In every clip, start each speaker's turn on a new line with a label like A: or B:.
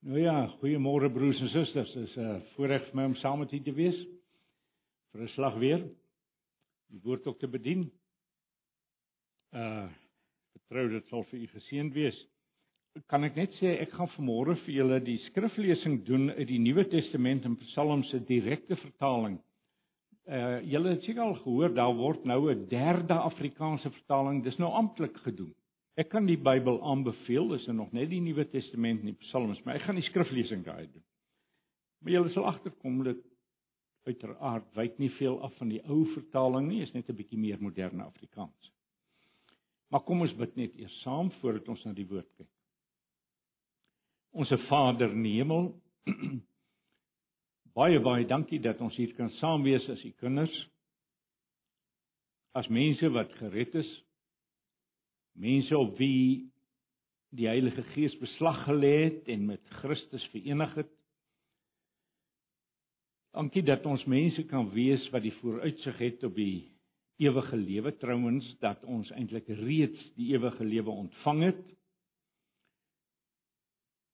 A: Nou ja, goeiemôre broers en susters. Dit is 'n uh, voorreg vir my om saam met u te wees vir 'n slag weer. Die woord ook te bedien. Uh vertrou dit sal vir u geseënd wees. Kan ek net sê ek gaan vanmôre vir julle die skriflesing doen uit die Nuwe Testament in Psalms se direkte vertaling. Uh julle het seker al gehoor daar word nou 'n derde Afrikaanse vertaling. Dis nou amptelik gedoen. Ek kan die Bybel aanbeveel, dis er nog net die Nuwe Testament en die Psalms, maar ek gaan die skriflesing daai doen. Maar julle sal agterkom dat uiteraard wyk nie veel af van die ou vertaling nie, is net 'n bietjie meer moderne Afrikaans. Maar kom ons bid net eers saam voordat ons na die woord kyk. Onse Vader in die hemel, baie baie dankie dat ons hier kan saam wees as u kinders. As mense wat gered is mense op wie die Heilige Gees beslag gelê het en met Christus verenig het. Dankie dat ons mense kan wees wat die vooruitsig het op die ewige lewe trouens dat ons eintlik reeds die ewige lewe ontvang het.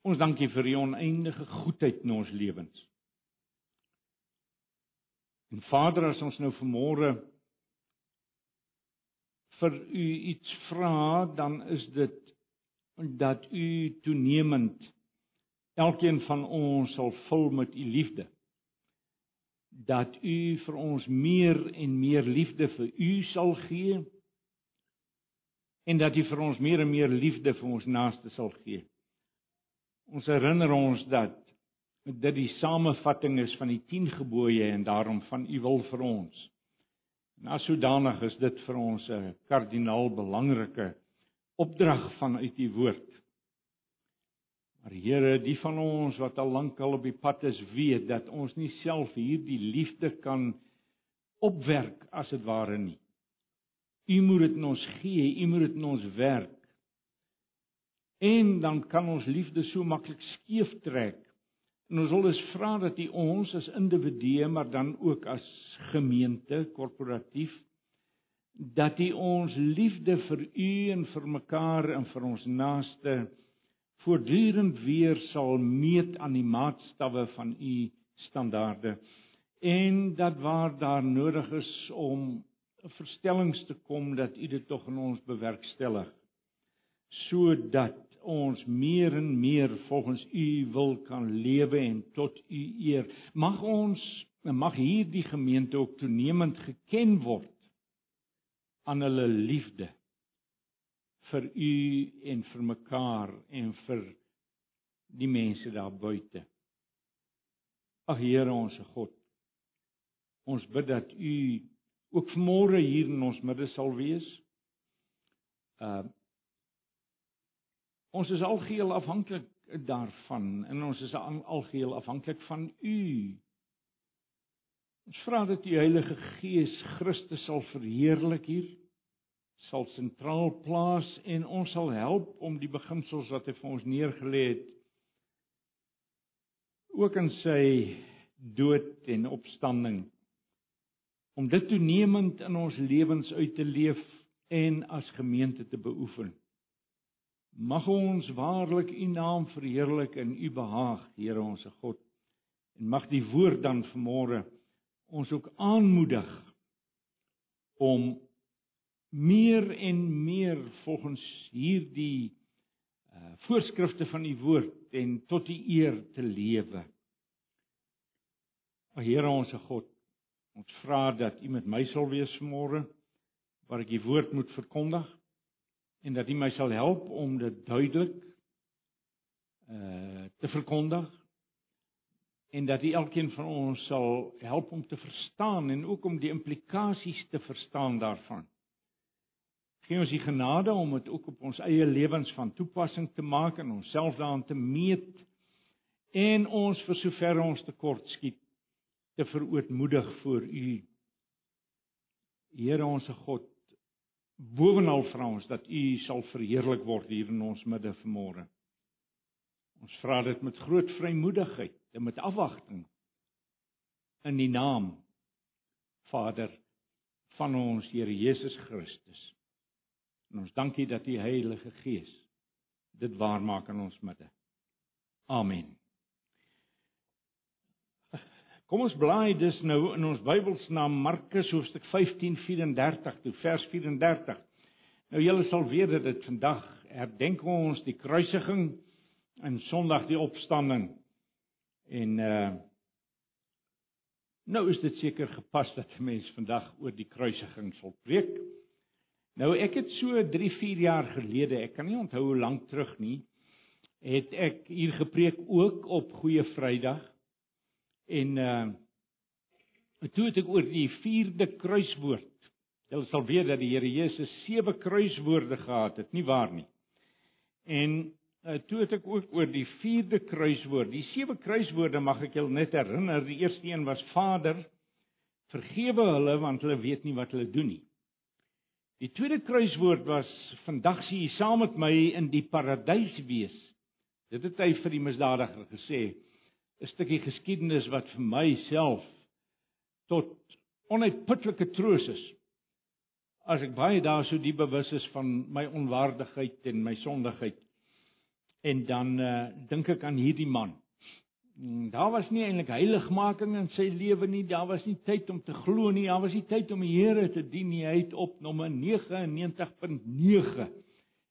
A: Ons dankie vir u oneindige goedheid in ons lewens. En Vader, as ons nou vanmôre vir u iets vra, dan is dit dat u toenemend elkeen van ons sal vul met u liefde. Dat u vir ons meer en meer liefde vir u sal gee en dat u vir ons meer en meer liefde vir ons naaste sal gee. Ons herinner ons dat dit die samevatting is van die 10 gebooie en daarom van u wil vir ons. En as sodanig is dit vir ons 'n kardinaal belangrike opdrag vanuit u woord. Maar Here, die van ons wat al lank al op die pad is, weet dat ons nie self hierdie liefde kan opwerk as dit ware nie. U moet dit in ons gee, u moet dit in ons werk. En dan kan ons liefde so maklik skeef trek En ons wil dus vra dat U ons as individue, maar dan ook as gemeente, korporatief, dat U ons liefde vir U en vir mekaar en vir ons naaste voortdurend weer sal meet aan die maatstawwe van U standaarde. En dat waar daar nodig is om verstellings te kom dat U dit tog in ons bewerkstellig sodat ons meer en meer volgens u wil kan lewe en tot u eer. Mag ons mag hierdie gemeente ook toenemend geken word aan hulle liefde vir u en vir mekaar en vir die mense daar buite. Ag Here ons God. Ons bid dat u ook vanmôre hier in ons midde sal wees. Uh Ons is algeheel afhanklik daarvan en ons is algeheel afhanklik van U. Ons vra dat die Heilige Gees Christus sal verheerlik hier, sal sentraal plaas en ons sal help om die beginsels wat hy vir ons neergelê het ook in sy dood en opstanding om dit toenemend in ons lewens uit te leef en as gemeente te beoefen. Mag ons waarlik U naam verheerlik in U behaag, Here ons God. En mag die woord dan vanmôre ons ook aanmoedig om meer en meer volgens hierdie uh voorskrifte van U woord en tot U eer te lewe. O Here ons God, ons vra dat U met my sal wees vanmôre waar ek die woord moet verkondig en dat U my sal help om dit duidelik uh te verkondig en dat U elkeen van ons sal help om te verstaan en ook om die implikasies te verstaan daarvan. Gee ons die genade om dit ook op ons eie lewens van toepassing te maak en onsself daarin te meet en ons vir sover ons tekort skiet te verootmoedig voor U. Here ons God, Bovenal vra ons dat U sal verheerlik word hier in ons midde vanmôre. Ons vra dit met groot vrymoedigheid en met afwagting in die naam Vader van ons Here Jesus Christus. En ons dankie dat U Heilige Gees dit waarmaak in ons midde. Amen. Kom ons blaai dus nou in ons Bybels na Markus hoofstuk 15:34 toe vers 34. Nou julle sal weet dat dit vandag herdenk ons die kruisiging en Sondag die opstanding. En uh nou is dit seker gepas dat 'n mens vandag oor die kruisiging sal preek. Nou ek het so 3, 4 jaar gelede, ek kan nie onthou hoe lank terug nie, het ek hier gepreek ook op Goeie Vrydag. En uh toe het ek oor die vierde kruiswoord. Jy sal weet dat die Here Jesus sewe kruiswoorde gehad het, nie waar nie? En uh, toe het ek ook oor die vierde kruiswoord. Die sewe kruiswoorde mag ek julle net herinner. Die eerste een was Vader, vergewe hulle want hulle weet nie wat hulle doen nie. Die tweede kruiswoord was vandag sien jy saam met my in die paradys wees. Dit het hy vir die misdadiger gesê. 'n Stukkie geskiedenis wat vir myself tot onuitputlike troos is. As ek baie daarso diep bewus is van my onwaardigheid en my sondigheid. En dan uh, dink ek aan hierdie man. Mm, daar was nie eintlik heiligmaking in sy lewe nie. Daar was nie tyd om te glo nie. Daar was nie tyd om die Here te dien nie. Hy het op nommer 99.9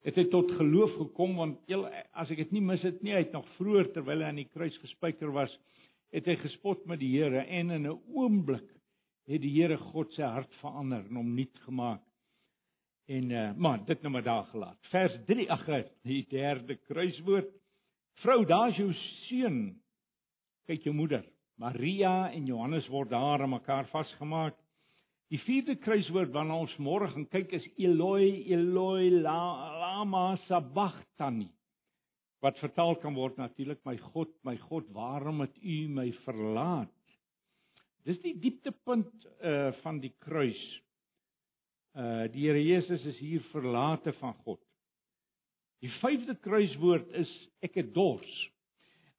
A: het hy tot geloof gekom want heel, as ek dit nie mis het nie, hy het nog vroeër terwyl hy aan die kruis gespijker was, het hy gespot met die Here en in 'n oomblik het die Here God se hart verander en hom nuut gemaak. En uh maar dit nou maar daar gelaat. Vers 3 ag die derde kruiswoord. Vrou, daar's jou seun. Kyk jou moeder. Maria en Johannes word daar aan mekaar vasgemaak. Die vierde kruiswoord waarna ons môre gaan kyk is Eloi Eloi lama sabachthani wat vertaal kan word natuurlik my God my God waarom het u my verlaat Dis die dieptepunt uh van die kruis. Uh die Here Jesus is hier verlate van God. Die vyfde kruiswoord is ek het dors.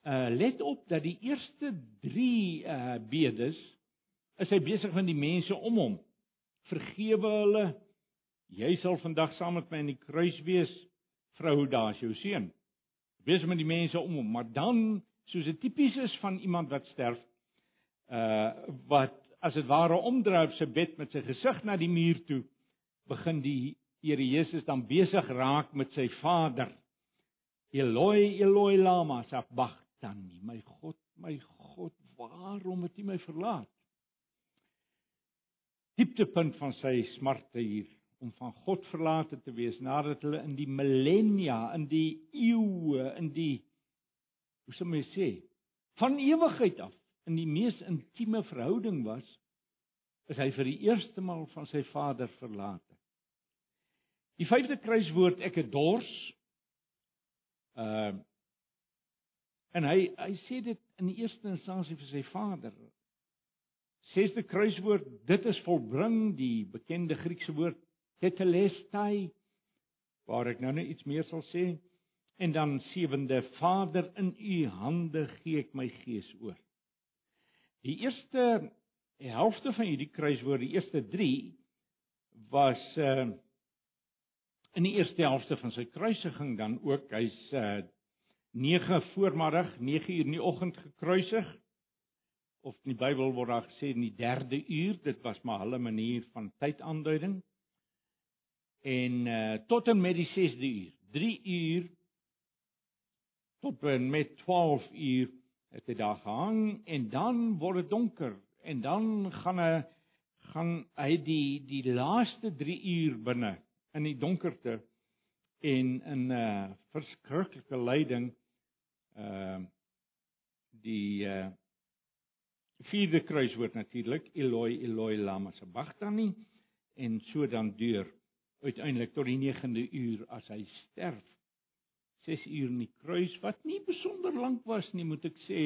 A: Uh let op dat die eerste 3 uh bedes is hy besig met die mense om hom. Vergewe hulle. Jy sal vandag saam met my in die kruis wees, vrou, daar's jou seun. Besig met die mense om hom, maar dan soos dit tipies is van iemand wat sterf, uh wat as dit ware omdraai op sy bed met sy gesig na die muur toe, begin die Here Jesus dan besig raak met sy Vader. Eloi, Eloi lama sabachthani. My God, my God, waarom het U my verlaat? Dieptepunt van sy smarte hier om van God verlate te wees nadat hulle in die millennia, in die eeue, in die hoe sou mens sê, van ewigheid af in die mees intieme verhouding was, is hy vir die eerste maal van sy Vader verlate. Die vyfde kruiswoord ek het dors. Uh en hy hy sê dit in die eerste instansie vir sy Vader. Sesde kruiswoord, dit is volbring, die bekende Griekse woord tetelestai waar ek nou net iets meer sal sê. En dan sewende, Vader, in u hande gee ek my gees oor. Die eerste helfte van hierdie kruiswoord, die eerste 3 was uh in die eerste helfte van sy kruisiging dan ook hy's uh 9 voormiddag, 9 uur in die oggend gekruisig of in die Bybel word daar gesê in die 3de uur, dit was maar hulle manier van tydaanduiding. En uh tot en met die 6de uur, 3 uur tot en met 12 uur het hy daar gehang en dan word dit donker en dan gaan hy gaan hy die die laaste 3 uur binne in die donkerte en in 'n uh, eh, verskriklike lyding uh die uh vierde kruiswoord natuurlik Eloi Eloi lama sabachthani en so dan deur uiteindelik tot die 9de uur as hy sterf 6 uur in die kruis wat nie besonder lank was nie moet ek sê.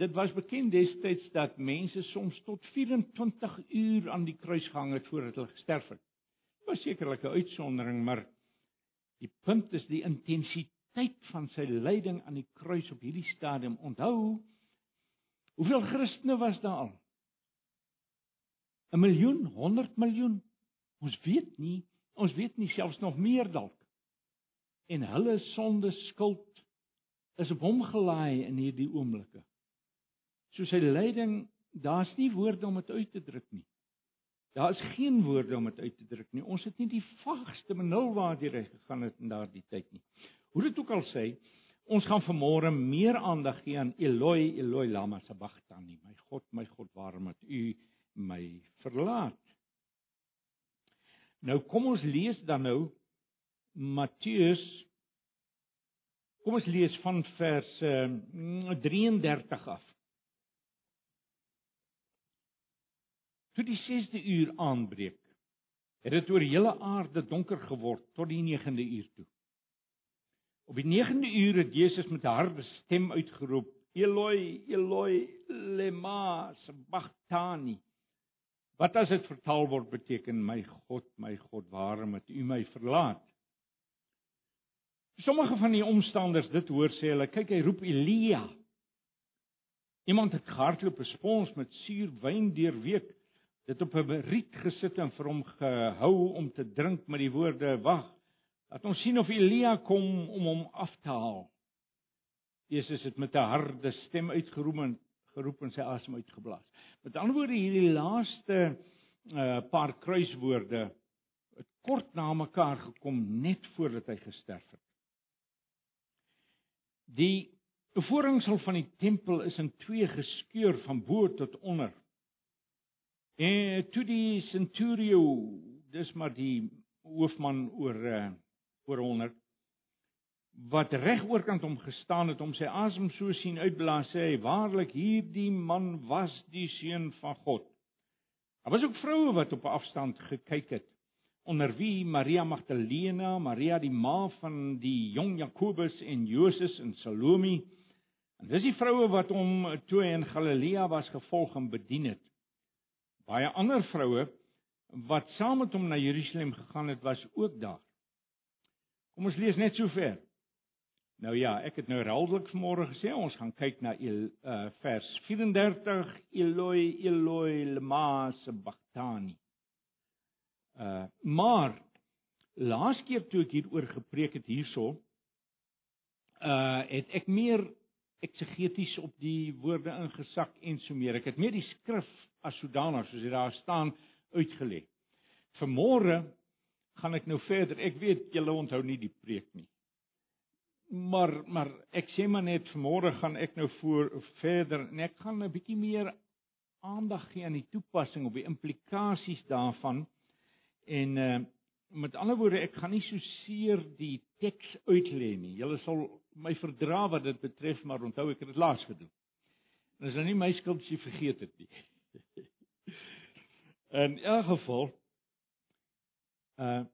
A: Dit was bekend destyds dat mense soms tot 24 uur aan die kruis gehang het voordat hulle gesterf het. Was sekerlik 'n uitsondering maar die punt is die intensiteit van sy lyding aan die kruis op hierdie stadium. Onthou Hoeveel Christene was daar al? 'n Miljoen, 100 miljoen. Ons weet nie, ons weet nie selfs nog meer dalk. En hulle sonde skuld is op hom gelaai in hierdie oomblikke. So sy lyding, daar's nie woorde om dit uit te druk nie. Daar is geen woorde om dit uit te druk nie. Ons het nie die vaagste benul waar dit reg gegaan het in daardie tyd nie. Hoe dit ook al sê, ons gaan vanmôre meer aandag gee aan Eloi, Eloi lama sabachthani. My God, my God, waarom het U my verlaat? Nou kom ons lees dan nou Matteus Kom ons lees van vers uh, 33 af. Toe die 6de uur aanbreek, het dit oor hele aarde donker geword tot die 9de uur toe. Op die 9de uur het Jesus met 'n harde stem uitgeroep: "Eloi, Eloi, lema sabachthani." Wat as dit vertaal word beteken: "My God, my God, waarom het U my verlaat?" Sommige van die omstanders dit hoor sê hulle, "Kyk, hy roep Elia." Iemand het gehardloop 'n spons met suur wyn deurweek dit op 'n riet gesit en vir hom gehou om te drink met die woorde wag dat ons sien of Elia kom om hom af te haal. Jesus het met 'n harde stem uitgeroep en geroep en sy asem uitgeblaas. Met ander woorde hierdie laaste uh, paar kruiswoorde het kort na mekaar gekom net voordat hy gesterf het. Die voorhangsel van die tempel is in twee geskeur van bo tot onder. En toe die centurio, dis maar die hoofman oor uh, oor 100 wat reg oorkant hom gestaan het om sy asem so sien uitblaas sê hy waarlik hierdie man was die seun van God. Daar was ook vroue wat op afstand gekyk het onder wie Maria Magdalena, Maria die ma van die jong Jakobus en Joses en Salome. En dis die vroue wat hom toe in Galilea was gevolg en bedien het. Baie ander vroue wat saam met hom na Jerusalem gegaan het, was ook daar. Kom ons lees net so ver. Nou ja, ek het nou herhaaldelik vanmôre gesê ons gaan kyk na El, uh, vers 34 Eloi Eloi lema sabachthani. Uh maar laas keer toe ek hieroor gepreek het hierso uh het ek meer eksegeties op die woorde ingesak en so meer. Ek het meer die skrif as sodanig soos dit daar staan uitgelê. Vanmôre gaan ek nou verder. Ek weet julle onthou nie die preek nie. Maar maar ek sê maar net vanmôre gaan ek nou voor verder en ek gaan 'n bietjie meer aandag gee aan die toepassing op die implikasies daarvan en uh met ander woorde ek gaan nie so seer die teks uitlê nie. Julle sal my verdra wat dit betref, maar onthou ek het dit laas gedoen. En dis nou nie my skuld as jy vergeet het nie. In elk geval uh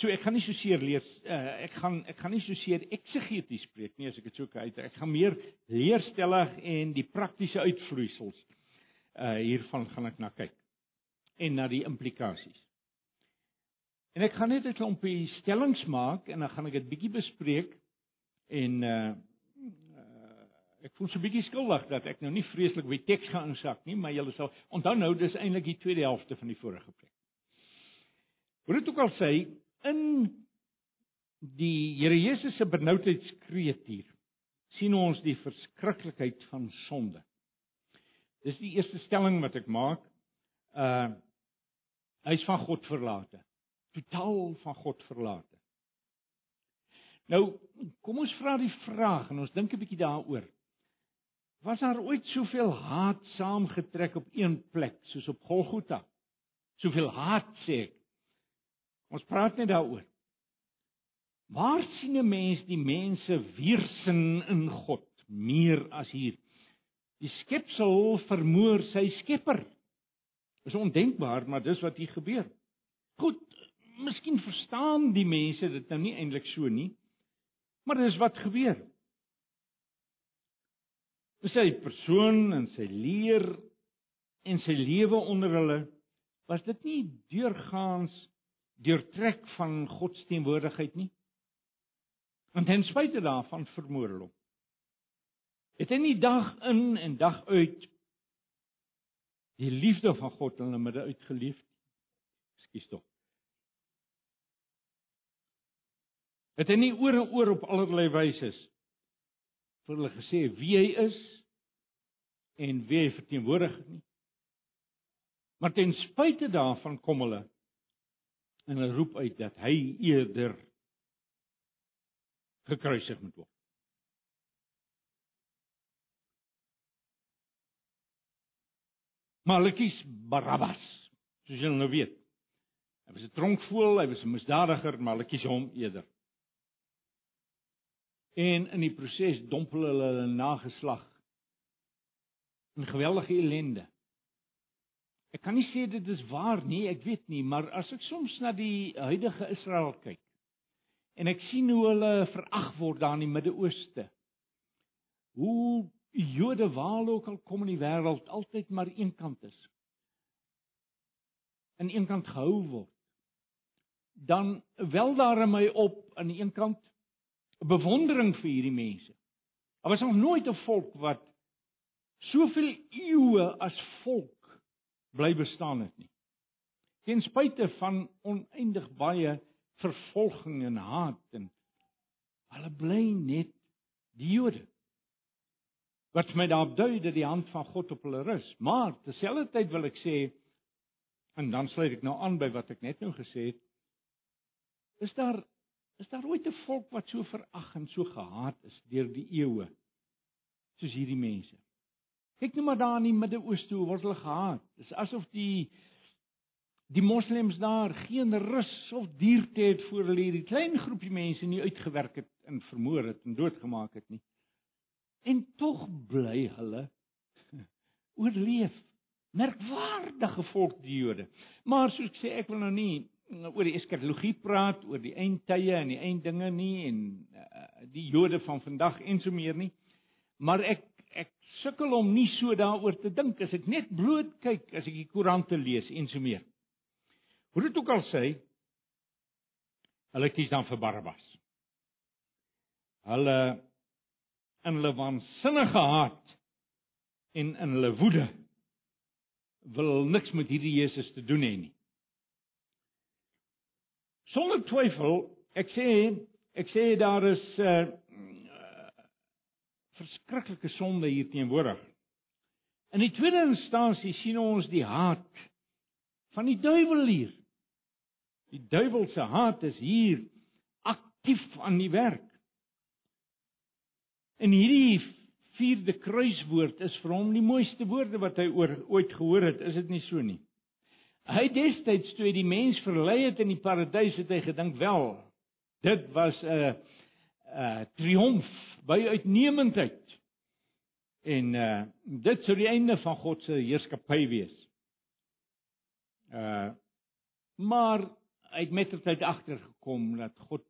A: so ek gaan nie so seer lees uh, ek gaan ek gaan nie so seer eksegeties spreek nie as ek dit so kan uit ek gaan meer leerstellig en die praktiese uitvloeisels uh hiervan gaan ek na kyk en na die implikasies. En ek gaan net 'n klompie stellings maak en dan gaan ek dit bietjie bespreek en uh ek voel so 'n bietjie skuldig dat ek nou nie vreeslik by teks gaan insak nie, maar julle sal onthou nou dis eintlik die tweede helfte van die vorige preek. Hoe dit ook al sê, in die Here Jesus se benoudheidskreet hier sien ons die verskriklikheid van sonde. Dis die eerste stelling wat ek maak. Uh hy's van God verlate. Totaal van God verlate. Nou, kom ons vra die vraag en ons dink 'n bietjie daaroor. Was daar ooit soveel haat saamgetrek op een plek soos op Golgotha? Soveel haat sê ek. Ons praat net daaroor. Waar sien 'n mens die mense weersin in God meer as hier? Die skepsel vermoor sy skepper. Dis ondenkbaar, maar dis wat hier gebeur. Goed, miskien verstaan die mense dit nou nie eintlik so nie, maar dis wat gebeur sy persoon en sy leer en sy lewe onder hulle was dit nie deurgaans deurtrek van God se teenwoordigheid nie. Want ten spyte daarvan vermoor hulle hom. Het hy nie dag in en dag uit die liefde van God in hulle midde uitgeleef nie? Ekskuus tog. Het hy nie oor en oor op allerlei wyse vir hulle gesê wie hy is en wie hy verteenwoordig nie. Maar ten spyte daarvan kom hulle en hulle roep uit dat hy eerder gekruisig moet word. Maar hulle kies Barabbas, soos julle nou weet. Hy was 'n tronkvoël, hy was 'n misdadiger, maar hulle kies hom eerder. En in die proses dompel hulle hulle nageslag in geweldige ellende. Ek kan nie sê dit is waar nie, ek weet nie, maar as ek soms na die huidige Israel kyk en ek sien hoe hulle verag word daar in die Midde-Ooste. Hoe Jode waar ook al kom in die wêreld altyd maar een kant is. In een kant gehou word. Dan wel daar in my op aan die een kant bewondering vir hierdie mense. Daar was nog nooit 'n volk wat soveel eeue as volk bly bestaan het nie. Ten spyte van oneindig baie vervolging en haat en hulle bly net die Jode wat my daarop dui dat die hand van God op hulle rus. Maar terselfdertyd wil ek sê en dan sluit ek nou aan by wat ek net nou gesê het. Is daar is daar ooit 'n volk wat so verag en so gehaat is deur die eeue soos hierdie mense? Kyk net maar daar in die Midde-Ooste hoe word hulle gehaat. Dit is asof die die moslems daar geen rus of dierte het voor hulle hierdie klein groepie mense nie uitgewerk het en vermoor het en doodgemaak het nie. En tog bly hulle oorleef. Merkwaardige volk die Jode. Maar soos ek sê, ek wil nou nie oor die eskatologie praat, oor die eindtye en die einddinge nie en uh, die Jode van vandag en so meer nie. Maar ek sukkel om nie so daaroor te dink as ek net bloot kyk as ek die koerante lees en so meer. Hoe dit ook al sê, hulle kies dan vir Barabbas. Hulle in hulle waansinnige haat en in hulle woede wil niks met hierdie Jesus te doen hê nie. Sonder twyfel, ek sê ek sê daar is 'n uh, uh, verskriklike sonde hier teenwoordig. In die tweede instansie sien ons die haat van die duiwel hier. Die duiwel se haat is hier aktief aan die werk. En hierdie vierde kruiswoord is vir hom die mooiste woorde wat hy ooit gehoor het, is dit nie so nie? Hy destyds toe die mens verlei het in die paradys het hy gedink wel dit was 'n 'n triomf by uitnemendheid. En uh dit sou die einde van God se heerskappy wees. Uh maar hy het mettertyd agtergekom dat God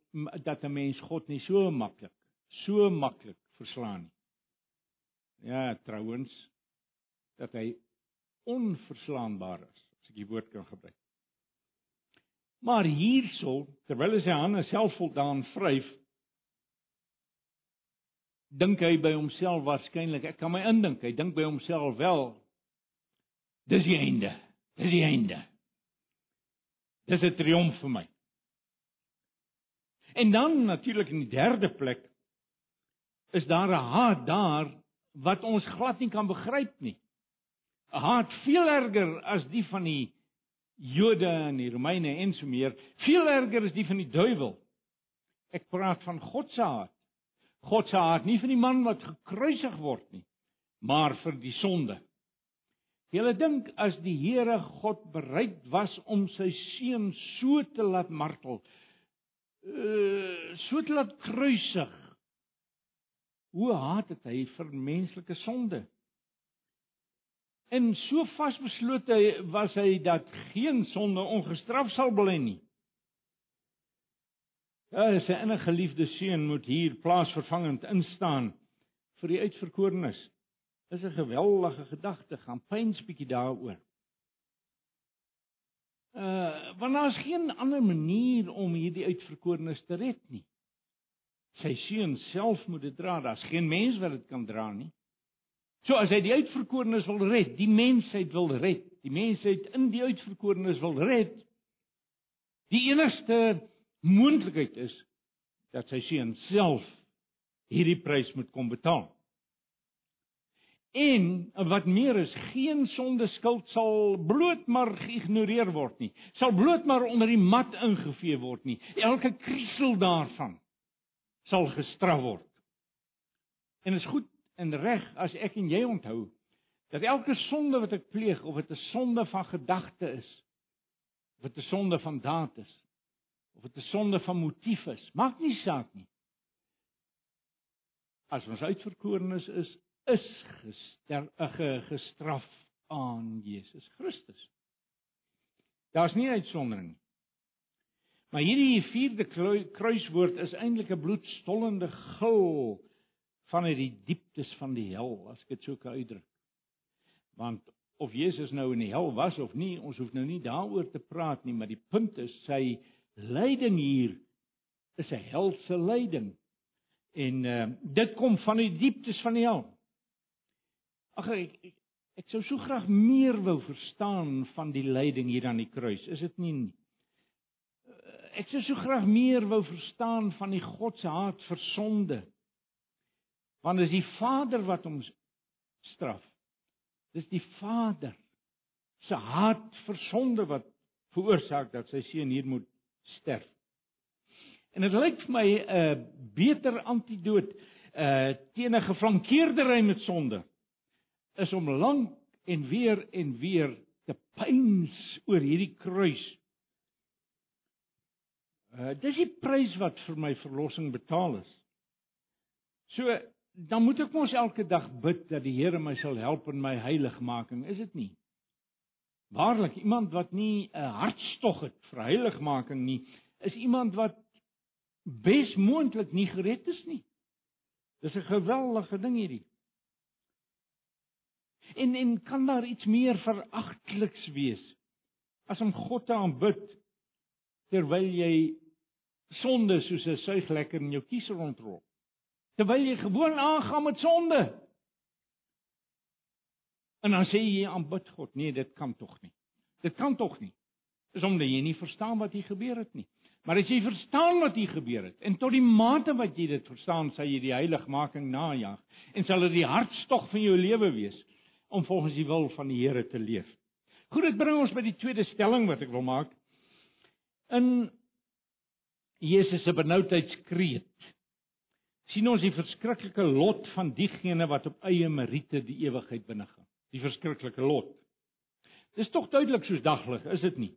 A: dat 'n mens God nie so maklik, so maklik verslaan nie. Ja, trouens dat hy onverslaanbaar is, as ek die woord kan gebruik. Maar hierso, terwyl hy sy hande selfvoldaan vryf, dink hy by homself waarskynlik, ek kan my indink, hy dink by homself wel dis die einde. Dis die einde. Dis 'n triomf vir my. En dan natuurlik in die derde plek is daar 'n haat daar wat ons glad nie kan begryp nie. 'n Haat veel erger as die van die Jode en die Romeine en so meer, veel erger as die van die duiwel. Ek praat van God se haat. God se haat nie vir die man wat gekruisig word nie, maar vir die sonde. Julle dink as die Here God bereid was om sy seun so te laat martel, uh so te laat kruisig. Hoe haat het hy vir menslike sonde? En so vasbeslote was hy dat geen sonde ongestraf sal bly nie. Ja, sy enige geliefde seun moet hier plaasvervangend instaan vir die uitverkorenes is 'n geweldige gedagte, gaan pyns bietjie daaroor. Uh, want daar is geen ander manier om hierdie uitverkorenes te red nie. Sy seun self moet dit dra, daar's geen mens wat dit kan dra nie. So as hy die uitverkorenes wil red, die mensheid wil red, die mensheid in die uitverkorenes wil red, die enigste moontlikheid is dat sy seun self hierdie prys moet kom betaal. En wat meer is, geen sonde skuld sal bloot maar geïgnoreer word nie. Sal bloot maar onder die mat ingevee word nie. Elke kriesel daarvan sal gestraf word. En is goed en reg as ek en jy onthou dat elke sonde wat ek pleeg of dit 'n sonde van gedagte is, of dit 'n sonde van daad is, of dit 'n sonde van motief is, maak nie saak nie. As ons uitverkorenes is, is gester, uh, gestraf aan Jesus Christus. Daar's nie uitsondering nie. Maar hierdie vierde kruiswoord is eintlik 'n bloedstollende gil vanuit die dieptes van die hel, as ek dit so kan uitdruk. Want of Jesus nou in die hel was of nie, ons hoef nou nie daaroor te praat nie, maar die punt is sy lyding hier is 'n helse lyding. En uh, dit kom van die dieptes van die hel. Ag ek, ek ek sou so graag meer wou verstaan van die lyding hier aan die kruis. Is dit nie ek sou so graag meer wou verstaan van die God se haat vir sonde. Want dit is die Vader wat ons straf. Dis die Vader se haat vir sonde wat veroorsaak dat sy seun hier moet sterf. En dit lyk vir my 'n uh, beter antidoot uh teen 'n geflankeerdery met sonde is om lank en weer en weer te pyns oor hierdie kruis Uh dis die prys wat vir my verlossing betaal is. So dan moet ek mos elke dag bid dat die Here my sal help in my heiligmaking, is dit nie? Waarlik, iemand wat nie 'n hartstog het vir heiligmaking nie, is iemand wat besmoontlik nie gered is nie. Dis 'n geweldige ding hierdie. En en kan daar iets meer veragteliks wees as om God te aanbid terwyl jy sonde soos 'n suiglekker in jou kies rondrol. Terwyl jy gewoon aangaan met sonde. En dan sê jy aanbid God. Nee, dit kan tog nie. Dit kan tog nie. Dis omdat jy nie verstaan wat hier gebeur het nie. Maar as jy verstaan wat hier gebeur het en tot die mate wat jy dit verstaan, sal jy die heiligmaking najag en sal dit die hartstog van jou lewe wees om volgens die wil van die Here te leef. Goed, dit bring ons by die tweede stelling wat ek wil maak. In Jesus se benoudheidskreet sien ons die verskriklike lot van diegene wat op eie meriete die ewigheid binne gaan. Die verskriklike lot. Dis tog duidelik soos daglig, is dit nie?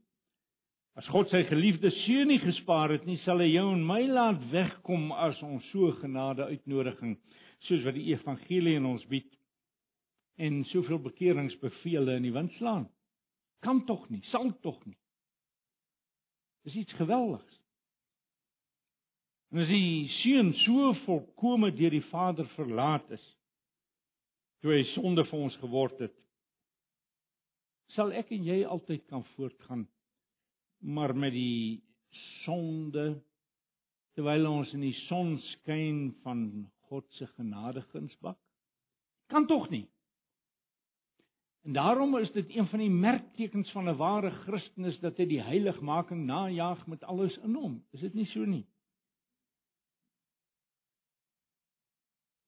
A: As God sy geliefde seun nie gespaar het nie, sal hy jou en my laat wegkom as ons so genade uitnodiging soos wat die evangelie in ons bied en soveel bekeringsbevele in die wind slaan. Kan tog nie, sal tog nie. Dis iets geweldigs. En as die seun so volkome deur die Vader verlaat is, toe hy sonde vir ons geword het, sal ek en jy altyd kan voortgaan maar met die sonde terwyl ons in die son skyn van God se genadediensbak kan tog nie. En daarom is dit een van die merktekens van 'n ware Christen is dat hy die heiligmaking najag met alles in hom. Is dit nie so nie?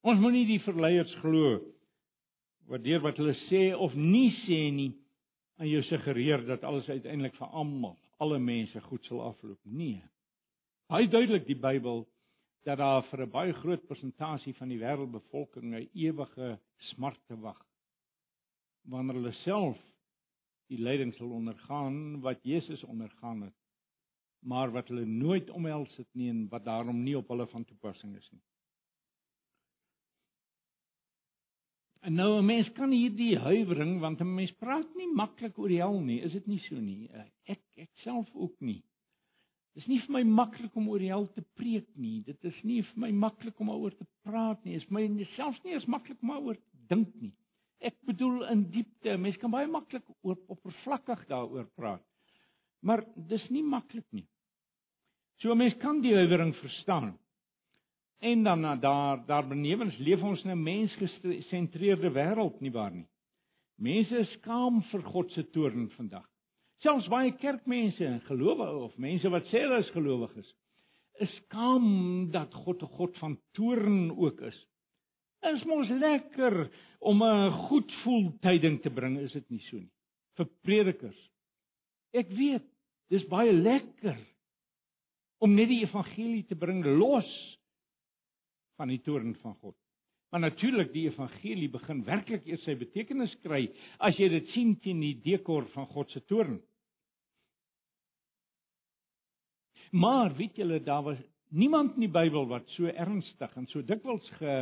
A: Ons moenie die verleiers glo wat deur wat hulle sê of nie sê nie aan jou suggereer dat alles uiteindelik vir almal, alle mense goed sal afloop. Nee. Baie duidelik die Bybel dat daar vir 'n baie groot persentasie van die wêreldbevolking 'n ewige smart te wag wanneer hulle self die lyding sal ondergaan wat Jesus ondergaan het maar wat hulle nooit omhels het nie en wat daarom nie op hulle van toepassing is nie. En nou 'n mens kan hierdie huiwering want 'n mens praat nie maklik oor die hel nie, is dit nie so nie? Ek ek self ook nie. Dit is nie vir my maklik om oor die hel te preek nie. Dit is nie vir my maklik om daaroor te praat nie. Dit is my selfs nie eens maklik om daaroor te dink nie. Ek bedoel in diepte. Mens kan baie maklik oor oppervlakkig daaroor praat. Maar dis nie maklik nie. So 'n mens kan die huiwering verstaan. En dan na daar daar benewens leef ons in 'n mensgesentreerde wêreld nie waar nie. Mense is skaam vir God se toorn vandag. Selfs baie kerkmense en gelowige of mense wat sê hulle is gelowiges, is skaam dat God 'n God van toorn ook is is mos lekker om 'n goed voel tyding te bring, is dit nie so nie? Vir predikers. Ek weet, dis baie lekker om net die evangelie te bring los van die toorn van God. Maar natuurlik die evangelie begin werklik eers sy betekenis kry as jy dit sien teen die dekor van God se toorn. Maar weet julle daar was niemand in die Bybel wat so ernstig en so dikwels ge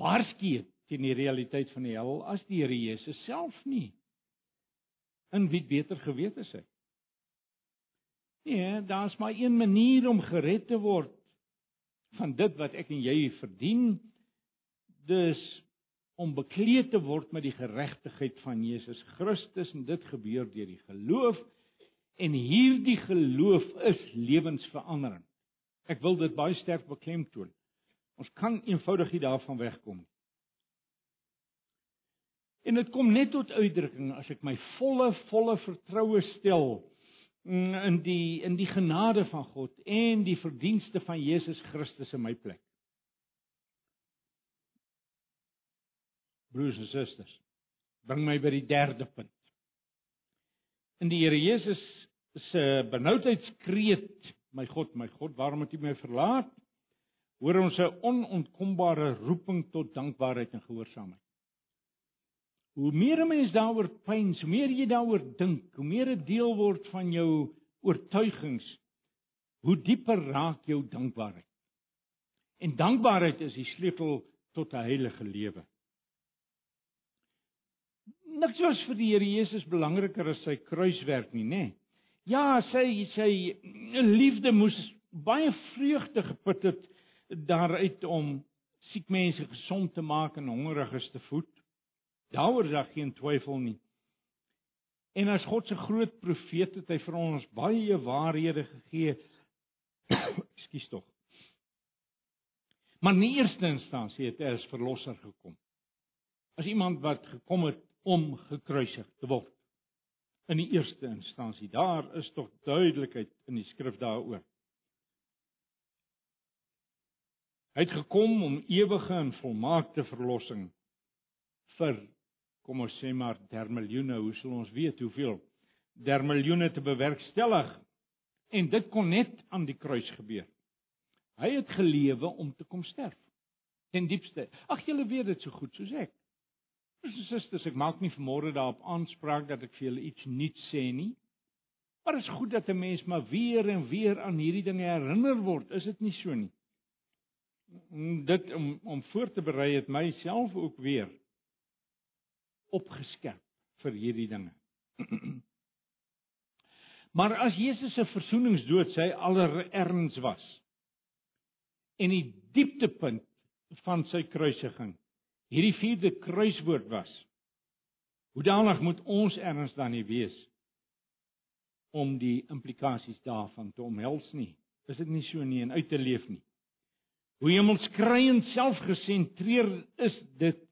A: waarsku het teen die realiteit van die hel as die Here Jesus self nie. In wie beter geweet is hy? Nee, daar's maar een manier om gered te word van dit wat ek en jy verdien. Dis om bekleed te word met die geregtigheid van Jesus Christus en dit gebeur deur die geloof en hierdie geloof is lewensveranderend. Ek wil dit baie sterk beklemtoon. Ons kan eenvoudig nie daarvan wegkom nie. En dit kom net tot uitdrukking as ek my volle volle vertroue stel in die in die genade van God en die verdienste van Jesus Christus in my plek. Broers en susters, bring my by die derde punt. In die Here Jesus se benoudheidskreet, my God, my God, waarom het U my verlaat? Hoor ons 'n onontkombare roeping tot dankbaarheid en gehoorsaamheid. Hoe meer 'n mens daaroor pyns, hoe meer jy daaroor dink, hoe meer dit deel word van jou oortuigings, hoe dieper raak jou dankbaarheid. En dankbaarheid is die sleutel tot 'n heilige lewe. Niks was vir die Here Jesus belangriker as sy kruiswerk nie, nê? Ja, sy sy liefde moes baie vreugde geput het daaruit om siek mense gesond te maak en hongeriges te voed. Daaroor is daar geen twyfel nie. En as God se groot profeet het hy vir ons baie waarhede gegee. Ekskuus tog. Maar in die eerste instansie het hy as verlosser gekom. As iemand wat gekom het om gekruisig te word. In die eerste instansie, daar is tog duidelikheid in die skrif daaroor. Hy het gekom om ewige en volmaakte verlossing vir kom ons sê maar der miljoene, hoe sal ons weet hoeveel der miljoene te bewerkstellig? En dit kon net aan die kruis gebeur. Hy het gelewe om te kom sterf. Ten diepste. Ag julle weet dit so goed soos ek. Broers en susters, ek maak nie vanmôre daarop aanspraak dat ek vir julle iets nuuts sê nie. Maar dit is goed dat 'n mens maar weer en weer aan hierdie dinge herinner word, is dit nie so nie? Dit om om voor te berei het myself ook weer opgeskerp vir hierdie dinge. maar as Jesus se versoeningsdood sy allererns was en die dieptepunt van sy kruisiging hierdie vierde kruiswoord was hoe danig moet ons erns dan nie wees om die implikasies daarvan te omhels nie is dit nie so nie en uit te leef nie hoe hemelskreiend selfgesentreer is dit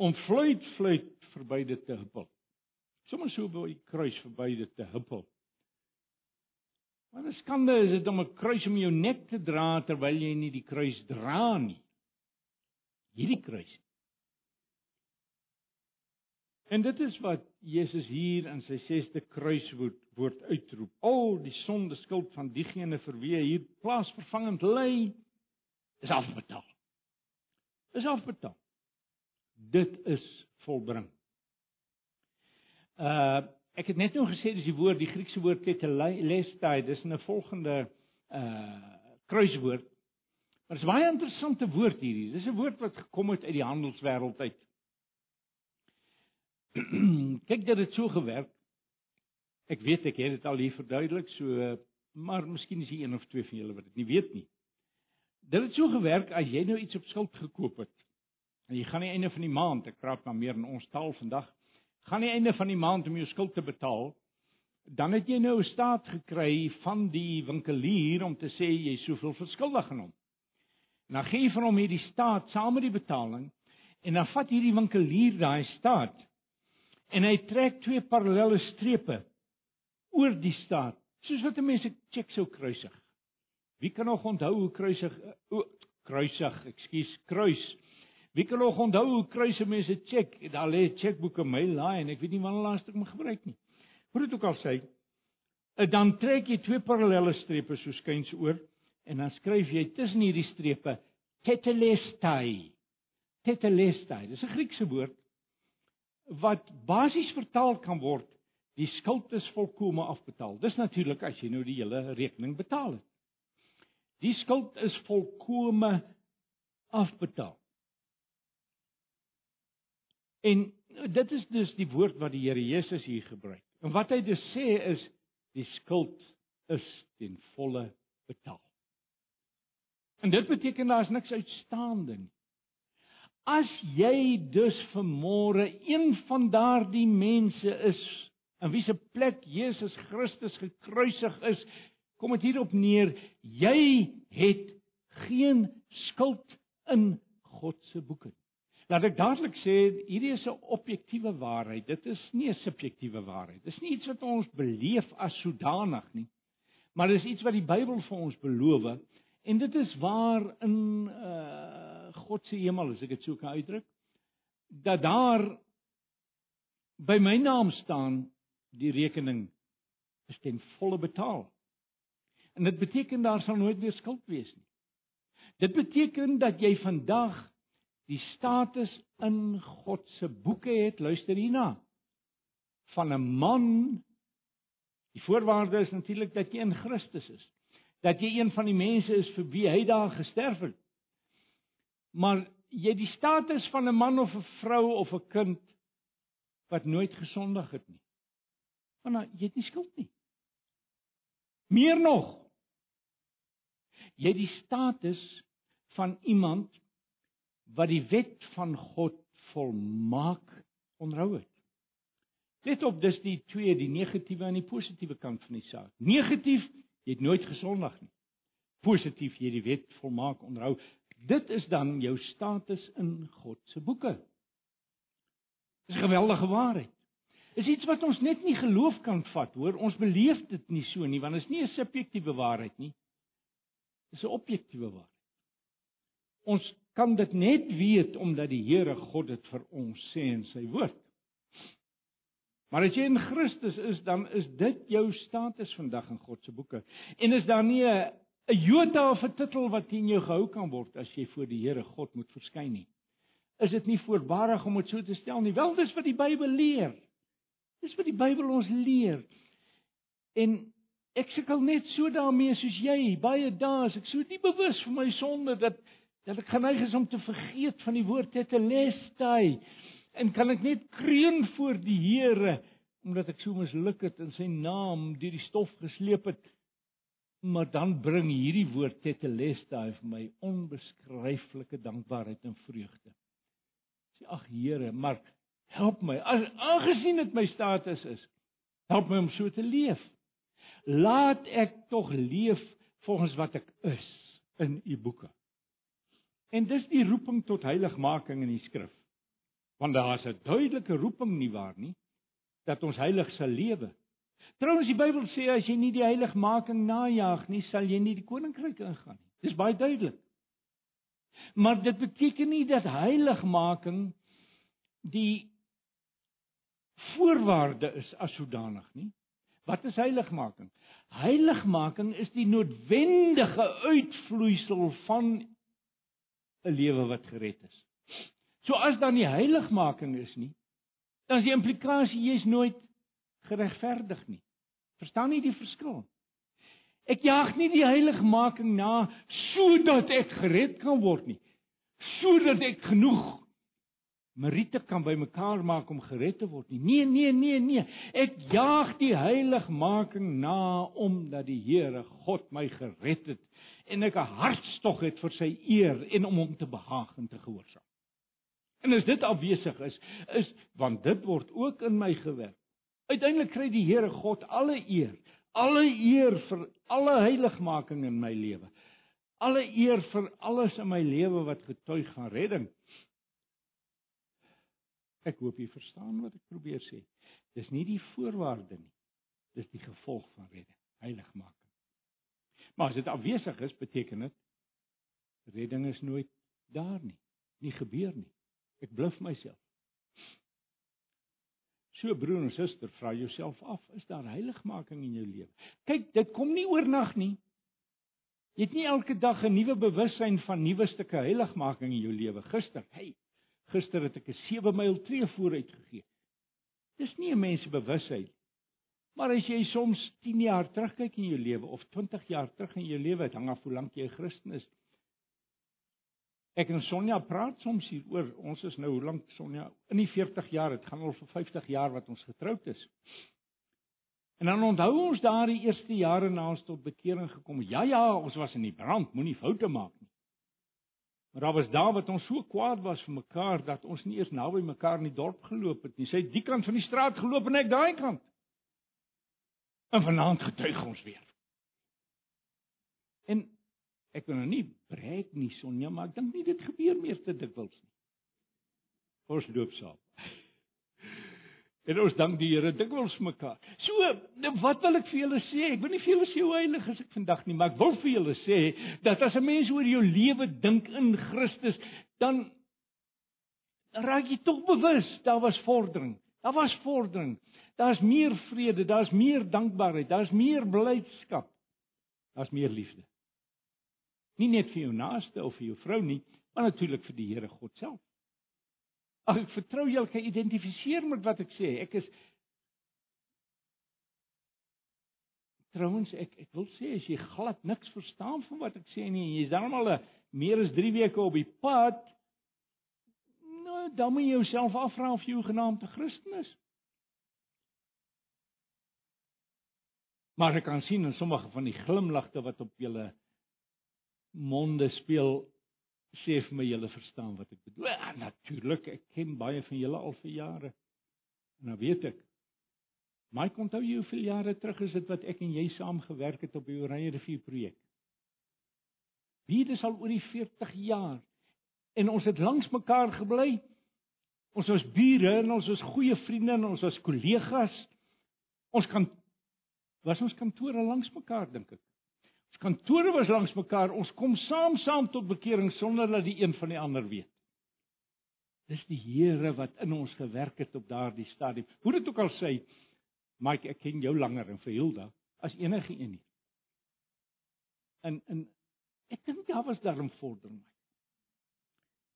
A: om fluit fluit verby dit te huppel. Sommige so by die kruis verby dit te huppel. Maar 'n skande is dit om 'n kruis om jou nek te dra terwyl jy nie die kruis dra nie. Hierdie kruis. En dit is wat Jesus hier in sy 6ste kruiswoord woord uitroep. Al die sonde skuld van diegene vir wie hy hier plaasvervangend ly, is afbetaal. Is afbetaal. Dit is volbring. Uh ek het net nou gesê dis die woord, die Griekse woord tetelestai, dis 'n volgende uh kruiswoord. Maar dit is baie interessante woord hierdie. Dis 'n woord wat gekom het uit die handelswêreld uit. Kyk dat dit so gewerk. Ek weet ek het dit al hier verduidelik, so maar miskien is hier een of twee van julle wat dit nie weet nie. Dit het so gewerk as jy nou iets op skuld gekoop het. En jy gaan aan die einde van die maand, ek praat maar meer in ons taal vandag, gaan die einde van die maand om jou skuld te betaal, dan het jy nou 'n staat gekry van die winkelier om te sê jy soveel verskuldig aan hom. Nou gee jy vir hom hierdie staat saam met die betaling en dan vat hierdie winkelier daai staat en hy trek twee parallelle strepe oor die staat, soos wat 'n mens 'n cheque sou kruisig. Wie kan nog onthou hoe kruisig o kruisig, ekskuus, kruis Wie kan nog onthou hoe kruise mense check? Daar lê 'n chequeboek in my laai en ek weet nie wanneer laas ek hom gebruik nie. Hoe dit ook al sê, dan trek jy twee parallelle strepe so skuins oor en dan skryf jy tussen hierdie strepe tetelestai. Tetelestai. Dis 'n Griekse woord wat basies vertaal kan word die skuld is volkome afbetaal. Dis natuurlik as jy nou die hele rekening betaal het. Die skuld is volkome afbetaal. En dit is dus die woord wat die Here Jesus hier gebruik. En wat hy dus sê is die skuld is ten volle betaal. En dit beteken daar is niks uitstaande nie. As jy dus vanmôre een van daardie mense is in wie se plek Jesus Christus gekruisig is, kom dit hierop neer, jy het geen skuld in God se boeke. Laat ek dadelik sê, hierdie is 'n objektiewe waarheid. Dit is nie 'n subjektiewe waarheid. Dit is nie iets wat ons beleef as sodanig nie. Maar dis iets wat die Bybel vir ons beloof en dit is waar in uh God se hemel, as ek dit so kan uitdruk, dat daar by my naam staan die rekening is ten volle betaal. En dit beteken daar sal nooit weer skuld wees nie. Dit beteken dat jy vandag die status in God se boeke het, luister hierna, van 'n man. Die voorwaarde is natuurlik dat jy in Christus is. Dat jy een van die mense is vir wie hy daar gesterf het maar jy die status van 'n man of 'n vrou of 'n kind wat nooit gesondig het nie. Want jy het nie skuld nie. Meer nog. Jy die status van iemand wat die wet van God volmaak onderhou het. Let op dis die twee, die negatiewe en die positiewe kant van die saak. Negatief, jy het nooit gesondig nie. Positief, jy het die wet volmaak onderhou. Dit is dan jou status in God se boeke. Dis 'n geweldige waarheid. Is iets wat ons net nie geloof kan vat, hoor. Ons beleef dit nie so nie, want dit is nie 'n subjektiewe waarheid nie. Dis 'n objektiewe waarheid. Ons kan dit net weet omdat die Here God dit vir ons sê in sy woord. Maar as jy in Christus is, dan is dit jou status vandag in God se boeke. En is daar nie 'n 'n jota of 'n titel wat in jou gehou kan word as jy voor die Here God moet verskyn nie. Is dit nie voorbarig om dit so te stel nie? Wel, dis wat die Bybel leer. Dis wat die Bybel ons leer. En ek sukkel net so daarmee soos jy. Baie dae is ek so diep bewus van my sonde dat dat ek geneig is om te vergeet van die woord tetelestai. En kan ek net kreun voor die Here omdat ek so misluk het in sy naam deur die stof gesleep het maar dan bring hierdie woord tetelestai vir my onbeskryflike dankbaarheid en vreugde. Sê ag Here, maar help my. As aangesien dit my status is, help my om so te leef. Laat ek tog leef volgens wat ek is in u boeke. En dis die roeping tot heiligmaking in die skrif. Want daar is 'n duidelike roeping nie waar nie dat ons heilig sal lewe. Trouwens die Bybel sê as jy nie die heiligmaking najag nie, sal jy nie die koninkryk ingaan nie. Dis baie duidelik. Maar dit beteken nie dat heiligmaking die voorwaarde is as sodanig nie. Wat is heiligmaking? Heiligmaking is die noodwendige uitvloeisel van 'n lewe wat gered is. So as dan nie heiligmaking is nie, dan is die implikasie jy's nooit geregverdig nie. Verstaan nie die verskil? Ek jaag nie die heiligmaking na sodat ek gered kan word nie. Sodat ek genoeg meriete kan bymekaar maak om gered te word nie. Nee, nee, nee, nee. Ek jaag die heiligmaking na omdat die Here God my gered het en ek 'n hartstog het vir sy eer en om hom te behaag en te gehoorsaam. En as dit afwesig is, is want dit word ook in my gewerk. Uiteindelik kry die Here God alle eer, alle eer vir alle heiligmaking in my lewe. Alle eer vir alles in my lewe wat getuig van redding. Ek hoop jy verstaan wat ek probeer sê. Dis nie die voorwaarde nie. Dis die gevolg van redding, heiligmaking. Maar as dit afwesig is, beteken dit redding is nooit daar nie. nie gebeur nie. Ek bluf myself. So broer en suster, vra jouself af, is daar heiligmaking in jou lewe? Kyk, dit kom nie oornag nie. Jy het nie elke dag 'n nuwe bewussyn van nuwe stukke heiligmaking in jou lewe. Gister, hey, gister het ek 'n 7 myl tree vooruit gegee. Dis nie 'n mens se bewusheid. Maar as jy soms 10 jaar terugkyk in jou lewe of 20 jaar terug in jou lewe, hang af hoe lank jy 'n Christen is. Ek en Sonja praat soms hier oor ons is nou hoe lank Sonja in die 40 jaar, dit gaan al vir 50 jaar wat ons getroud is. En dan onthou ons daardie eerste jare na ons tot bekering gekom. Ja ja, ons was in die brand, moenie foute maak nie. Maar daar was daar wat ons so kwaad was vir mekaar dat ons nie eers naby mekaar in die dorp geloop het nie. Sy het die kant van die straat geloop en ek daai kant. En vanaand getuig ons weer. En ek wil nou nie breek nie Sonja, maar ek dink nie dit gebeur meer te dikwels nie. Ons loop saam. En ons dank die Here dikwels mekaar. So, nou, wat wil ek vir julle sê? Ek wil nie vir julle sê hoe heilig is ek vandag nie, maar ek wil vir julle sê dat as 'n mens oor jou lewe dink in Christus, dan raak jy tog bewus daar was vordering. Daar was vordering. Daar's meer vrede, daar's meer dankbaarheid, daar's meer blydskap. Daar's meer liefde. Nie net vir jou naaste of vir jou vrou nie, maar natuurlik vir die Here God self. Ag ek vertrou jy kan identifiseer met wat ek sê. Ek is Trouwens ek ek wil sê as jy glad niks verstaan van wat ek sê nie, jy's dan al 'n meer as 3 weke op die pad, nou dan moet jy jouself afvra of jy genaamd Christen is. Maar ek kan sien in sommige van die glimlagte wat op julle monde speel sê vir my julle verstaan wat ek bedoel. Ja, natuurlik, ek ken baie van julle al vir jare. En nou weet ek. Maar ek onthou jy hoeveel jare terug is dit wat ek en jy saam gewerk het op die Oranje rivier projek. Wie dit al oor die 40 jaar en ons het langs mekaar gebly. Ons was bure en ons was goeie vriende en ons was kollegas. Ons kan was ons kantore langs mekaar dink ek. Ons kantore was langs mekaar. Ons kom saam saam tot bekering sonder dat die een van die ander weet. Dis die Here wat in ons gewerk het op daardie stadium. Hoe dit ook al sê, Mike, ek ken jou langer en vir Hilda as enige een hier. En en ek dink daar was daarom vordering.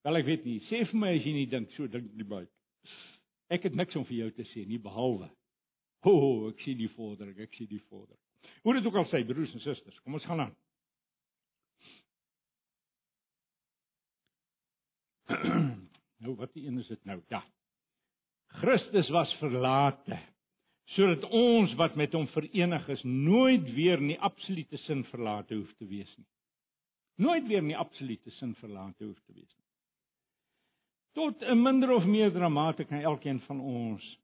A: Wel ek weet nie, sê vir my as jy nie dink so dink die Mike. Ek het niks om vir jou te sê nie behalwe Ho, oh, ek sien die vordering, ek sien die vordering. Hoe dit ook al sê, broers en susters, kom ons gaan aan. nou wat die een is dit nou? Ja. Christus was verlate sodat ons wat met hom verenig is nooit weer in die absolute sin verlate hoef te wees nie. Nooit weer in die absolute sin verlate hoef te wees nie. Tot 'n minder of meer dramatiek kan elkeen van ons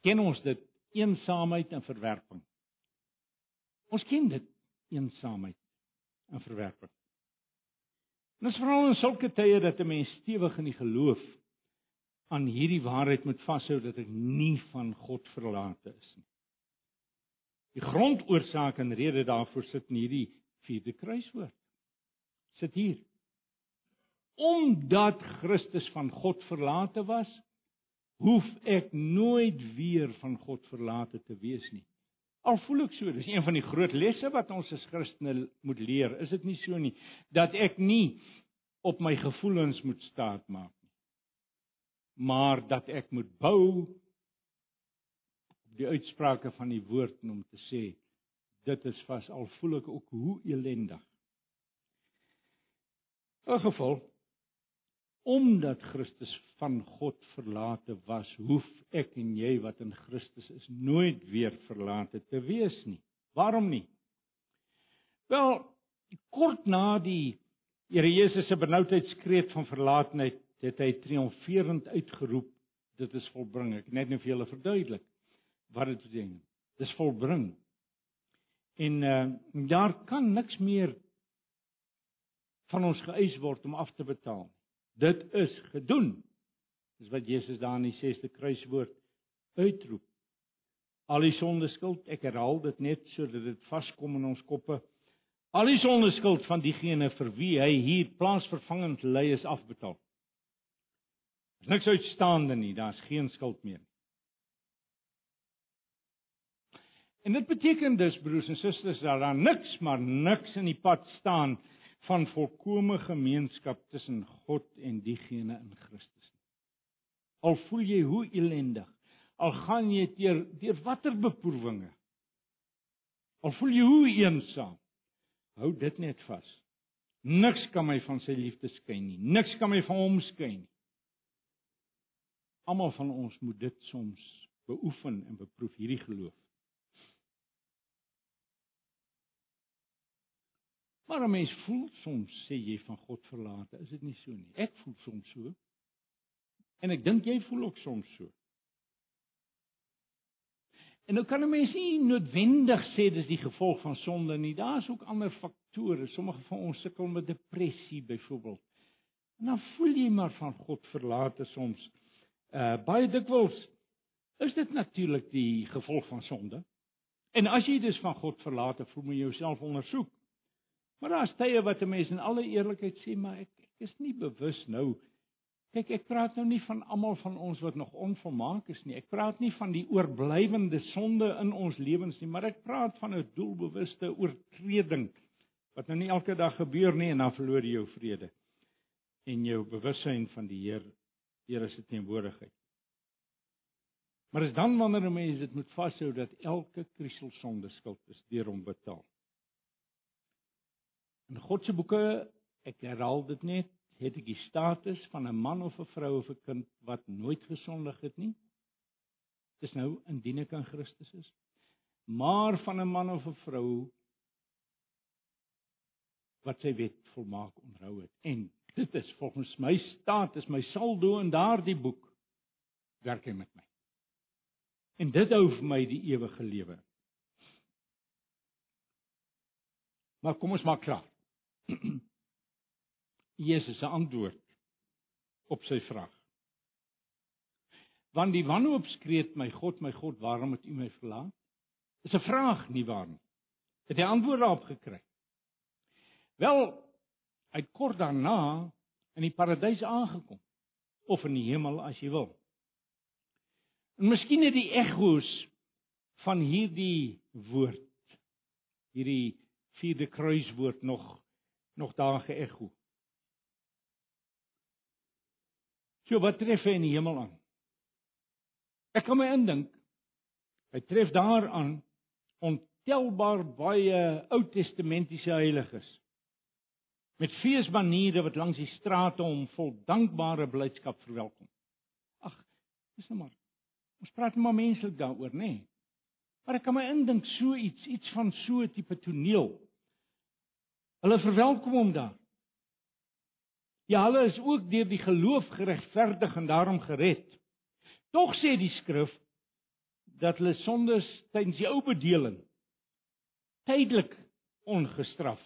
A: ken ons dit eensaamheid en verwerping. Ons ken dit, eensaamheid en verwerping. En dit is veral in sulke tye dat 'n mens stewig in die geloof aan hierdie waarheid moet vashou dat ek nie van God verlate is nie. Die grondoorsaak en rede daarvoor sit in hierdie vierde kruiswoord. Sit hier. Omdat Christus van God verlate was, hoef ek nooit weer van God verlate te wees nie. Al voel ek so, dis een van die groot lesse wat ons as Christene moet leer. Is dit nie so nie dat ek nie op my gevoelens moet staat maak nie. Maar dat ek moet bou op die uitsprake van die woord om te sê dit is vas al voel ek ook hoe elendig. In geval omdat Christus van God verlate was, hoef ek en jy wat in Christus is nooit weer verlate te wees nie. Waarom nie? Wel, kort na die Here Jesus se benoudheidskreet van verlatenheid, het hy triomferend uitgeroep, dit is volbring. Ek net nou vir julle verduidelik wat dit beteken. Dis volbring. En uh daar kan niks meer van ons geëis word om af te betaal dit is gedoen. Dis wat Jesus daar in die 6ste kruiswoord uitroep. Al die sonde skuld, ek herhaal dit net sodat dit vaskom in ons koppe. Al die sonde skuld van diegene vir wie hy hier plaasvervangend ly is afbetaal. Is niks uitstaande nie, daar's geen skuld meer nie. En dit beteken dus broers en susters dat daar niks maar niks in die pad staan van volkomme gemeenskap tussen God en diegene in Christus nie. Al voel jy hoe elendig, al gaan jy deur deur watter beproewinge. Al voel jy hoe eensaam. Hou dit net vas. Niks kan my van sy liefde skei nie. Niks kan my van hom skei nie. Almal van ons moet dit soms beoefen en beproef hierdie geloof. Maar 'n mens voel soms sê jy van God verlate, is dit nie so nie? Ek voel soms so. En ek dink jy voel ook soms so. En nou kan 'n mens nie noodwendig sê dis die gevolg van sonde nie. Daar's ook ander faktore. Sommige van ons sukkel met depressie byvoorbeeld. En dan voel jy maar van God verlate soms. Uh baie dikwels is dit natuurlik die gevolg van sonde. En as jy dus van God verlate voel, moet jy jouself ondersoek. Maar daar's tye wat 'n mens in alle eerlikheid sê, maar ek ek is nie bewus nou. Kyk, ek praat nou nie van almal van ons wat nog onvolmaak is nie. Ek praat nie van die oorblywende sonde in ons lewens nie, maar ek praat van 'n doelbewuste oortreding wat nou nie elke dag gebeur nie en dan verloor jy jou vrede en jou bewussyn van die Heer, Here se teenwoordigheid. Maar is dan wanneer 'n mens dit moet vashou dat elke kriesel sonde skuld is deur hom betaal. In God se boeke, ek herhaal dit net, het ek die status van 'n man of 'n vrou of 'n kind wat nooit gesondig het nie. Dis nou indien ek aan Christus is. Maar van 'n man of 'n vrou wat sy wet volmaak onderhou het. En dit is volgens my status, my saldo in daardie boek werk hy met my. En dit hou vir my die ewige lewe. Maar kom ons maak klaar. Jesus se antwoord op sy vraag. Want die wanhoop skreeu my God, my God, waarom het U my verlaat? Dis 'n vraag nie waar nie. Het hy antwoord daarop gekry? Wel, hy het kort daarna in die paradys aangekom of in die hemel as jy wil. En miskien het die egos van hierdie woord hierdie vierde kruiswoord nog nog daar geëcho. So wat tref hy in die hemel aan? Ek kan my indink hy tref daaraan ontelbaar baie Ou Testamentiese heiliges met feesmaniere wat langs die strate hom vol dankbare blydskap verwelkom. Ag, dis nou maar. Ons praat net maar menslik daaroor, nê? Nee. Maar ek kan my indink so iets, iets van so 'n tipe toneel Hulle verwelkom hom daar. Ja, hulle is ook deur die geloof geregverdig en daarom gered. Tog sê die skrif dat hulle sondes tydens die ou bedeling tydelik ongestraf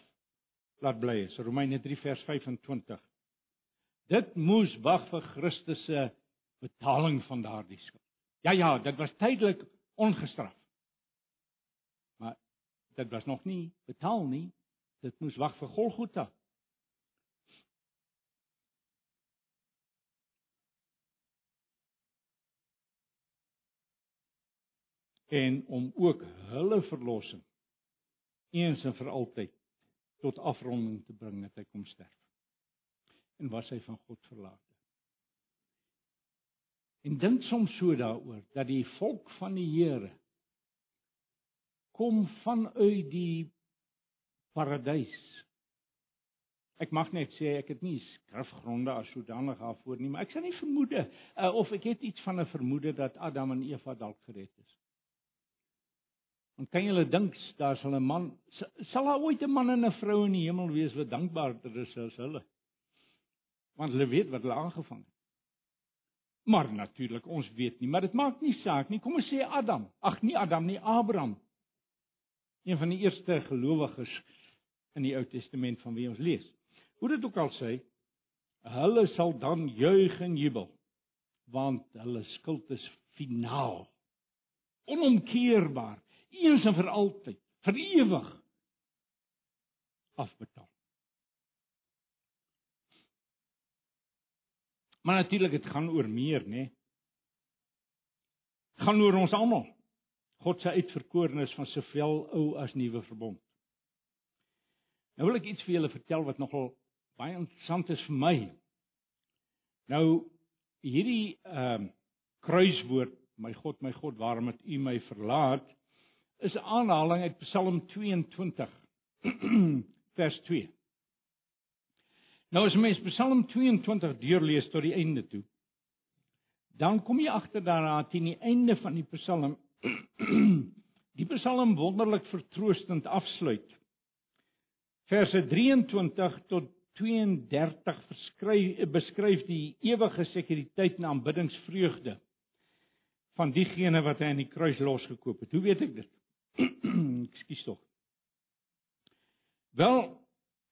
A: laat bly is. Romeine 3 vers 25. Dit moes wag vir Christus se betaling van daardie skuld. Ja ja, dit was tydelik ongestraf. Maar dit was nog nie betaal nie Dit moes wag vir Golgotha. en om ook hulle verlossing eens en vir altyd tot afronding te bring dat hy kom sterf. En was hy van God verlate. En dink soms so daaroor dat die volk van die Here kom vanuit die paradys. Ek mag net sê ek het nie skrifgronde as sodanig daarvoor nie, maar ek sal nie vermoede uh, of ek het iets van 'n vermoede dat Adam en Eva dalk gered is. Want kan julle dink daar sal 'n man sal daar ooit 'n man en 'n vrou in die hemel wees wat dankbaarder is as hulle? Want hulle weet wat hulle aangevang het. Maar natuurlik ons weet nie, maar dit maak nie saak nie. Kom ons sê Adam. Ag nee Adam nie, Abraham. Een van die eerste gelowiges in die Ou Testament van wie ons lees. Hoe dit ook al sê, hulle sal dan juig en jubel want hulle skuld is finaal. Onomkeerbaar, eens en vir altyd, vir ewig afbetaal. Maar natuurlik dit gaan oor meer, né? gaan oor ons almal. God se uitverkorenes van sowel ou as nuwe verbond. Nou wil ek iets vir julle vertel wat nogal baie interessant is vir my. Nou hierdie ehm uh, kruiswoord, my God, my God, waarom het U my verlaat? is 'n aanhaling uit Psalm 22 vers 2. Nou as mens Psalm 22 deurlees tot die einde toe, dan kom jy agter daarna teen die einde van die Psalm die Psalm wonderlik vertroostend afsluit. Verse 23 tot 32 verskryf beskryf die ewige sekuriteit en aanbiddingsvreugde van diegene wat hy aan die kruis losgekoop het. Hoe weet ek dit? Ekskuus tog. Wel,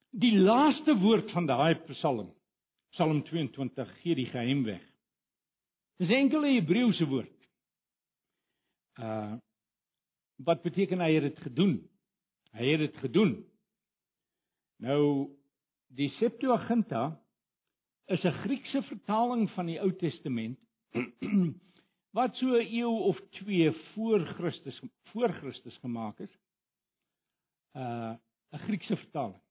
A: die laaste woord van daai Psalm, Psalm 22 gee die geheim weg. Dis 'n enkele Hebreëse woord. Uh wat beteken hy het dit gedoen? Hy het dit gedoen. Nou die Septuaginta is 'n Griekse vertaling van die Ou Testament wat so 'n eeu of 2 voor Christus voor Christus gemaak is. Uh 'n Griekse vertaling.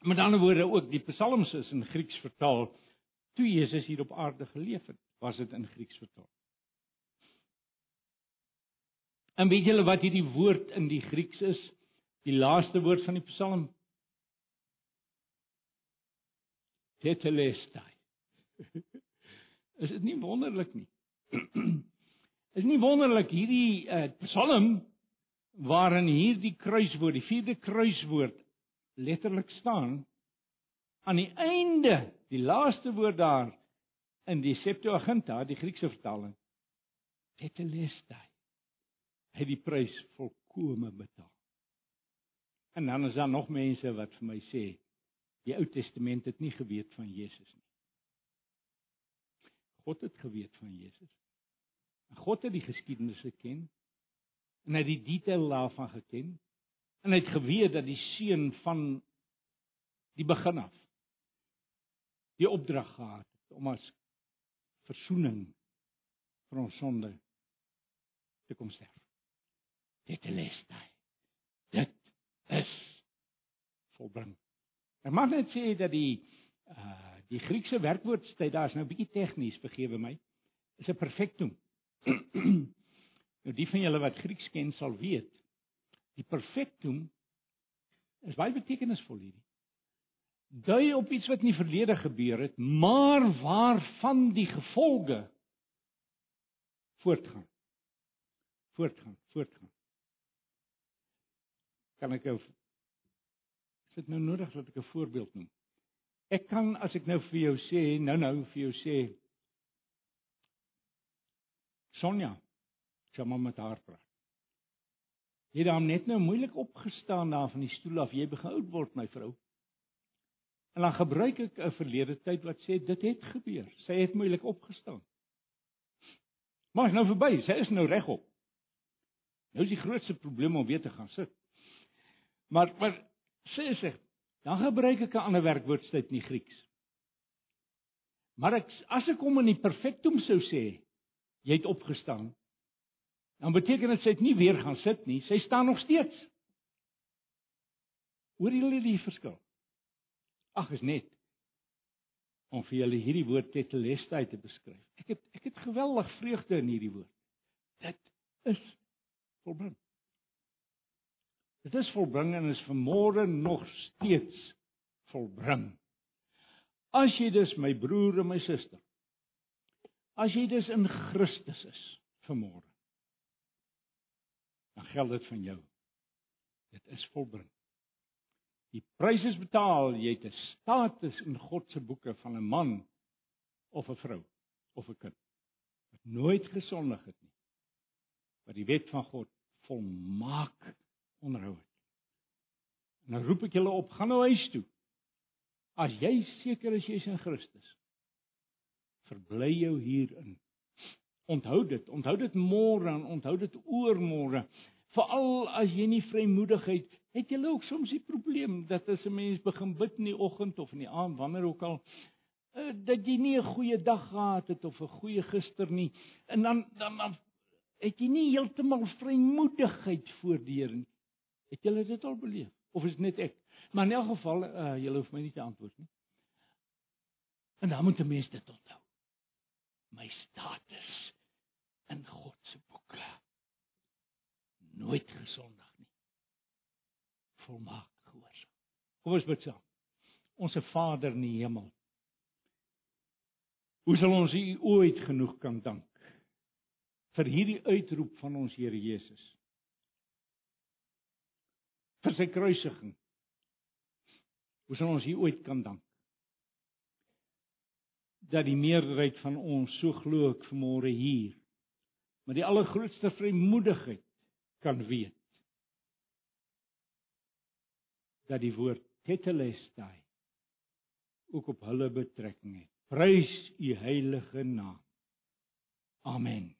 A: Met ander woorde ook die psalms is in Grieks vertaal toe Jesus hier op aarde geleef het, was dit in Grieks vertaal. En weet julle wat hierdie woord in die Grieks is? Die laaste woord van die Psalm. Tetelestai. is dit nie wonderlik nie? is nie wonderlik hierdie uh, Psalm waarin hierdie kruiswoord, die vierde kruiswoord letterlik staan aan die einde, die laaste woord daar in die Septuaginta, die Griekse vertaling. Tetelestai. Hy die prys volkome betaal. En dan is daar nog mense wat vir my sê die Ou Testament het nie geweet van Jesus nie. God het geweet van Jesus. God het die geskiedenis geken en hy het die detail daarvan geken en hy het geweet dat die seun van die begin af die opdrag gehad het om as verzoening vir ons sonde te kom sterf. Dit lees hy. Dit is volbring. Ek mag net sê dat die uh die Griekse werkwoord stay daar is nou 'n bietjie tegnies, vergewe my. Is 'n perfektum. nou die van julle wat Grieks ken sal weet, die perfektum is baie betekenisvol hierdie. Dui op iets wat in die verlede gebeur het, maar waarvan die gevolge voortgaan. Voortgaan, voortgaan. Kan ek of is dit nou nodig dat ek 'n voorbeeld noem? Ek kan as ek nou vir jou sê, nou nou vir jou sê, Sonja, sy mamma met haar praat. Jy het hom net nou moeilik opgestaan daar van die stoel af. Jy begin oud word, my vrou. En dan gebruik ek 'n verlede tyd wat sê dit het gebeur. Sy het moeilik opgestaan. Maar is nou verby. Sy is nou regop. Nou is die grootste probleem om weer te gaan sit. Maar maar sê sê, dan gebruik ek 'n ander werkwoord uit in die Grieks. Maar ek as ek hom in die perfektum sou sê, jy het opgestaan. Dan beteken dit sy het nie weer gaan sit nie, sy staan nog steeds. Hoor julle die verskil? Ag, is net om vir julle hierdie woord tetelestai te beskryf. Ek het ek het geweldig vreugde in hierdie woord. Dit is volbring. Dit is volbring en is vermoere nog steeds volbring. As jy dus my broer en my suster As jy dus in Christus is vanmôre, dan geld dit van jou. Dit is volbring. Die prys is betaal, jy het 'n status in God se boeke van 'n man of 'n vrou of 'n kind wat nooit gesondig het nie. Wat die wet van God volmaak onderhou het. En dan roep ek julle op, gaan nou huis toe. As jy seker is jy's in Christus, verbly jou hierin. Onthou dit, onthou dit môre en onthou dit oormôre. Veral as jy nie vrymoedigheid het jy ook soms die probleem dat as 'n mens begin bid in die oggend of in die aand wanneer ook al uh, dat jy nie 'n goeie dag gehad het of 'n goeie gister nie. En dan dan dan het jy nie heeltemal vrymoedigheid voor die Here nie. Het julle dit al beleef of is dit net ek? Maar in elk geval, uh, julle hoef my nie te antwoord nie. En dan moet 'n mens dit onthou. My status in God se boeke nooit gesondig nie. Volmaak gehoorsaam. Kom ons bid saam. Onse Vader in die hemel. Hoe sal ons U ooit genoeg kan dank vir hierdie uitroep van ons Here Jesus? Vir sy kruisiging. Hoe sal ons U ooit kan dank? Dat die meerderheid van ons so glo ek vanmôre hier met die allergrootste vrymoedigheid kan weet dat die woord tetelestai ook op hulle betrekking het. Prys u heilige naam. Amen.